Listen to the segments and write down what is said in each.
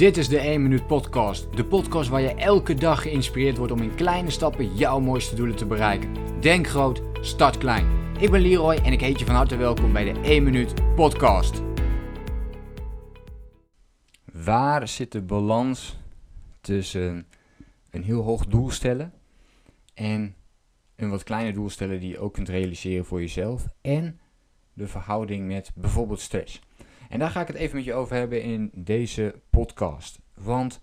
Dit is de 1 Minuut Podcast. De podcast waar je elke dag geïnspireerd wordt om in kleine stappen jouw mooiste doelen te bereiken. Denk groot, start klein. Ik ben Leroy en ik heet je van harte welkom bij de 1 Minuut Podcast. Waar zit de balans tussen een heel hoog doel stellen en een wat kleiner doel stellen die je ook kunt realiseren voor jezelf en de verhouding met bijvoorbeeld stress? En daar ga ik het even met je over hebben in deze podcast. Want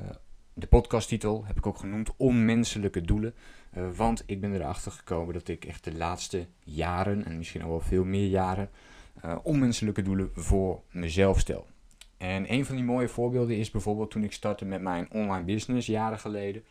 uh, de podcasttitel heb ik ook genoemd Onmenselijke Doelen. Uh, want ik ben erachter gekomen dat ik echt de laatste jaren, en misschien al wel veel meer jaren, uh, onmenselijke doelen voor mezelf stel. En een van die mooie voorbeelden is bijvoorbeeld toen ik startte met mijn online business jaren geleden.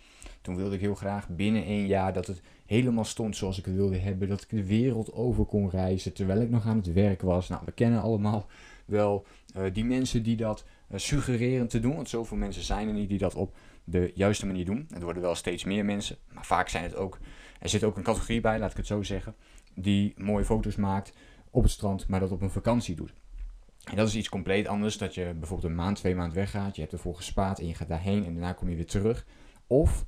Toen wilde ik heel graag binnen één jaar dat het helemaal stond zoals ik het wilde hebben. Dat ik de wereld over kon reizen terwijl ik nog aan het werk was. Nou, we kennen allemaal wel uh, die mensen die dat uh, suggereren te doen. Want zoveel mensen zijn er niet die dat op de juiste manier doen. Er worden wel steeds meer mensen. Maar vaak zijn het ook. Er zit ook een categorie bij, laat ik het zo zeggen. Die mooie foto's maakt op het strand, maar dat op een vakantie doet. En dat is iets compleet anders. Dat je bijvoorbeeld een maand, twee maanden weggaat. Je hebt ervoor gespaard en je gaat daarheen en daarna kom je weer terug. Of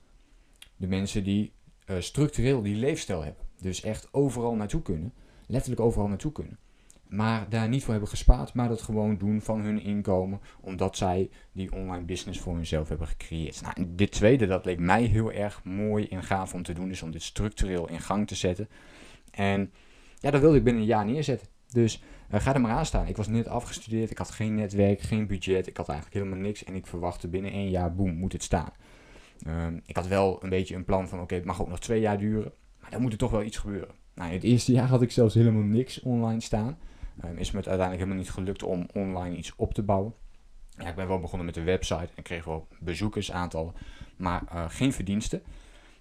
de mensen die uh, structureel die leefstijl hebben. Dus echt overal naartoe kunnen. Letterlijk overal naartoe kunnen maar daar niet voor hebben gespaard, maar dat gewoon doen van hun inkomen, omdat zij die online business voor hunzelf hebben gecreëerd. Nou, dit tweede, dat leek mij heel erg mooi en gaaf om te doen, is om dit structureel in gang te zetten. En ja, dat wilde ik binnen een jaar neerzetten. Dus uh, ga er maar aan staan. Ik was net afgestudeerd, ik had geen netwerk, geen budget, ik had eigenlijk helemaal niks en ik verwachtte binnen één jaar, boem, moet het staan. Um, ik had wel een beetje een plan van, oké, het mag ook nog twee jaar duren, maar dan moet er toch wel iets gebeuren. Nou, in het eerste jaar had ik zelfs helemaal niks online staan. Um, is me het uiteindelijk helemaal niet gelukt om online iets op te bouwen. Ja, ik ben wel begonnen met de website en kreeg wel bezoekersaantallen, maar uh, geen verdiensten.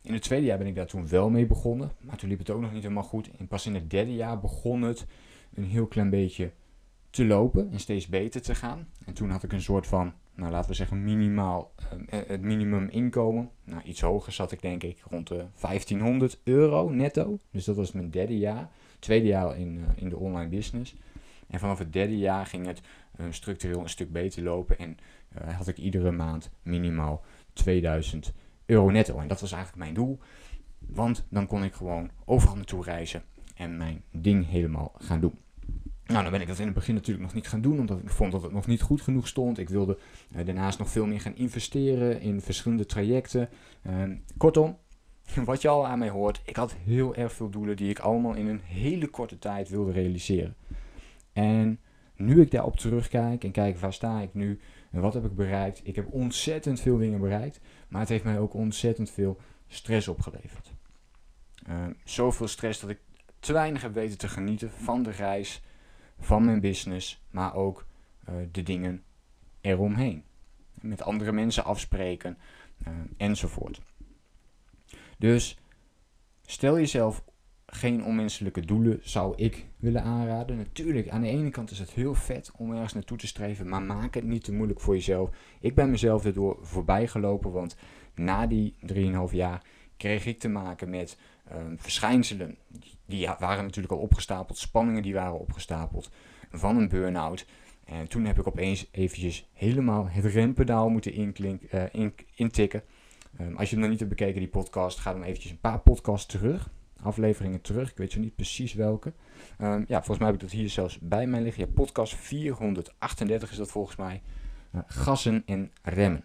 In het tweede jaar ben ik daar toen wel mee begonnen, maar toen liep het ook nog niet helemaal goed. En pas in het derde jaar begon het een heel klein beetje te lopen en steeds beter te gaan. En toen had ik een soort van, nou laten we zeggen, minimaal uh, het minimum inkomen. Nou, iets hoger zat ik denk ik rond de 1500 euro netto. Dus dat was mijn derde jaar. Tweede jaar in, uh, in de online business. En vanaf het derde jaar ging het uh, structureel een stuk beter lopen. En had ik iedere maand minimaal 2000 euro netto. En dat was eigenlijk mijn doel. Want dan kon ik gewoon overal naartoe reizen en mijn ding helemaal gaan doen. Nou, dan ben ik dat in het begin natuurlijk nog niet gaan doen, omdat ik vond dat het nog niet goed genoeg stond. Ik wilde uh, daarnaast nog veel meer gaan investeren in verschillende trajecten. Uh, kortom, wat je al aan mij hoort, ik had heel erg veel doelen die ik allemaal in een hele korte tijd wilde realiseren. En nu ik daarop terugkijk en kijk waar sta ik nu en wat heb ik bereikt. Ik heb ontzettend veel dingen bereikt, maar het heeft mij ook ontzettend veel stress opgeleverd. Uh, zoveel stress dat ik te weinig heb weten te genieten van de reis, van mijn business, maar ook uh, de dingen eromheen. Met andere mensen afspreken uh, enzovoort. Dus stel jezelf geen onmenselijke doelen, zou ik willen aanraden. Natuurlijk, aan de ene kant is het heel vet om ergens naartoe te streven, maar maak het niet te moeilijk voor jezelf. Ik ben mezelf erdoor voorbij gelopen, want na die 3,5 jaar kreeg ik te maken met um, verschijnselen. Die, waren natuurlijk al opgestapeld, spanningen die waren opgestapeld van een burn-out. En toen heb ik opeens eventjes helemaal het rempedaal moeten inklink, in, intikken. Um, als je hem nog niet hebt bekeken, die podcast, ga dan eventjes een paar podcasts terug. Afleveringen terug, ik weet zo niet precies welke. Um, ja, volgens mij heb ik dat hier zelfs bij mij liggen. Ja, podcast 438 is dat volgens mij. Uh, gassen en remmen.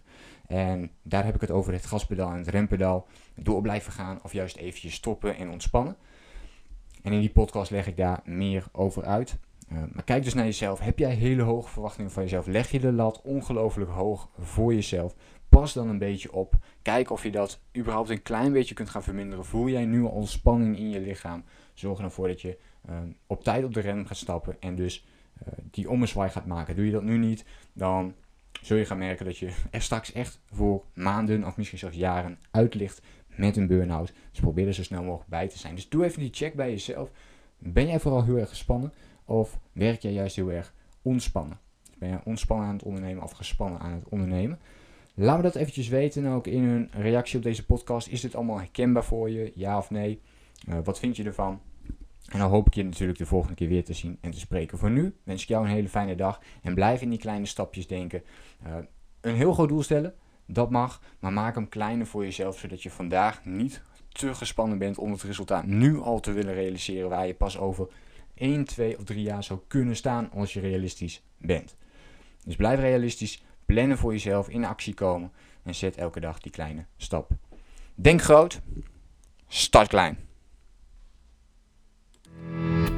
En daar heb ik het over het gaspedaal en het rempedaal. Door blijven gaan of juist eventjes stoppen en ontspannen. En in die podcast leg ik daar meer over uit. Uh, maar kijk dus naar jezelf. Heb jij hele hoge verwachtingen van jezelf? Leg je de lat ongelooflijk hoog voor jezelf? Pas dan een beetje op. Kijk of je dat überhaupt een klein beetje kunt gaan verminderen. Voel jij nu al ontspanning in je lichaam? Zorg ervoor dat je uh, op tijd op de rem gaat stappen en dus uh, die ommezwaai gaat maken. Doe je dat nu niet, dan zul je gaan merken dat je er straks echt voor maanden of misschien zelfs jaren uit ligt met een burn-out. Dus probeer er zo snel mogelijk bij te zijn. Dus doe even die check bij jezelf. Ben jij vooral heel erg gespannen of werk jij juist heel erg ontspannen? Dus ben jij ontspannen aan het ondernemen of gespannen aan het ondernemen? Laat me dat eventjes weten ook in een reactie op deze podcast. Is dit allemaal herkenbaar voor je? Ja of nee? Uh, wat vind je ervan? En dan hoop ik je natuurlijk de volgende keer weer te zien en te spreken. Voor nu wens ik jou een hele fijne dag en blijf in die kleine stapjes denken. Uh, een heel groot doel stellen, dat mag, maar maak hem kleiner voor jezelf, zodat je vandaag niet te gespannen bent om het resultaat nu al te willen realiseren, waar je pas over 1, 2 of 3 jaar zou kunnen staan als je realistisch bent. Dus blijf realistisch, plannen voor jezelf, in actie komen en zet elke dag die kleine stap. Denk groot, start klein.